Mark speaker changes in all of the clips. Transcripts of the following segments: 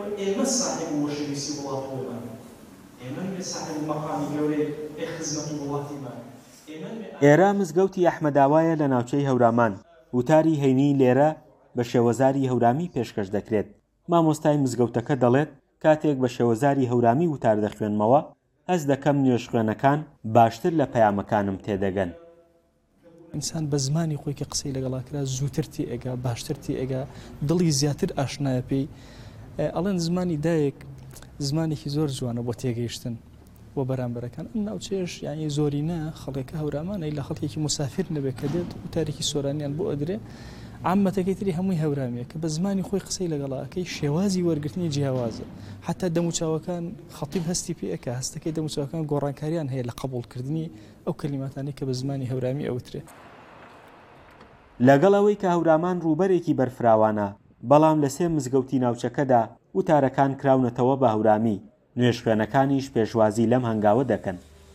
Speaker 1: خۆ ئێمە ساحێب و وەشەویسی وڵات و وەبان، ئێمەن بێ ساحێب و مەقامی گەورەی ئێ خزمەت و وڵاتی مان، ئێمەن بێ ئاگا.
Speaker 2: ئێرە مزگەوتی ئەحمەداوایە لە ناوچەی هەورامان، وتاری هەینی لێرە بە شێوەزاری هەورامی پێشکەش دەکرێت، مامۆستای مزگەوتەکە دەڵێت کاتێک بە شێوەزاری هەورامی وتار دەخوێنمەوە، هەست دەکەم نوێژخوێنەکان باشتر لە پەیامەکانم تێدەگەن.
Speaker 3: ئینسان بە زمانی خۆی کە قسەی لەگەڵا کرا زووتر تێئەگا باشتر تێئەگا دڵی زیاتر ئاشنایە پێی ئەڵێن زمانی دایەک زمانێکی زۆر جوانە بۆ تێگەیشتن بۆ بەرامبەرەکان ئەم ناوچێش یعنی زۆرینە خەڵێکە هەورامانەی لە خەڵکێکی مسافر نەبێت کە دێت و تاریکی سۆرانیان بۆ ئەدرێ عامەتەکەی تری هەمووی هەورامیە کە بە زمانی خۆی قسەی لەگەڵاکەی شێوازی وەرگرتنی جیاوازە حتا دەموچاوەکان خەتیب هەستی پێ ئەکا هەستەکەی دەموچاوەکان گۆڕانکارییان هەیە لە قەبووڵکردنی ئەو کەلیماتانەی کە بە زمانی هەورامی ئەوترێ.
Speaker 2: لەگەڵ ئەوەی کە هەورامان ڕووبەرێکی بەرفراوانە، بەڵام لە سێ مزگەوتی ناوچەکەدا وتارەکان کراونەتەوە بە هەورامی، نوێژخوێنەکانیش پێشوازی لەم هەنگاوە دەکەن.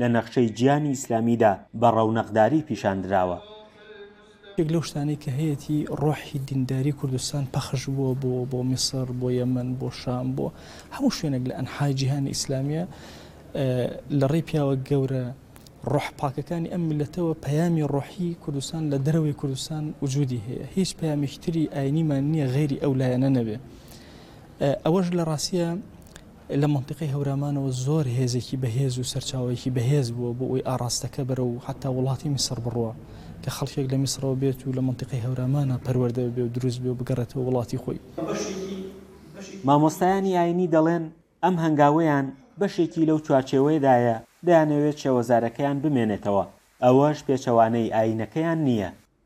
Speaker 2: لە نەخشەی جیهانی ئیسلامیدا بە ڕەونەقداری پیشاندراوە.
Speaker 3: یەک لەو شتانەی کە هەیەتی ڕۆحی دینداری کوردستان پەخش بووە بۆ بۆ میسر، بۆ یەمەن، بۆ شام، بۆ هەموو شوێنێک لە ئەنحای جیهانی ئیسلامییە. لە ڕێی پیاوە گەورە ڕۆح پاکەکانی ئەم میلەتەوە پەیامی ڕۆحی کوردستان لە دەرەوەی کوردستان وجودی هەیە. هیچ پەیامێکی تری ئاینیمان نییە غەیری ئەو لایەنە نەبێ. ئەوەش لە ڕاستییا لە مەنتیقەی هەورامانەوە زۆر هێزێکی بەهێز و سەرچاوەیەکی بەهێز بووە بۆ ئەوەی ئاڕاستەکە بەرەو حەتا وڵاتی میسڕ بڕوا کە خەڵکێک لە میسڕەوە بێت و لە مەنتیقەی هەورامان پەروەردە ببێ و دروست بێ و بگەڕێتەوە وڵاتی خۆی.
Speaker 2: مامۆستایانی ئاینی دەڵێن ئەم هەنگاوەیان بەشێکی لەو چوارچێوەیەدایە دەیانەوێت شێوەزارەکەیان بمێنێتەوە، ئەوەش پێچەوانەی ئاینەکەیان نییە.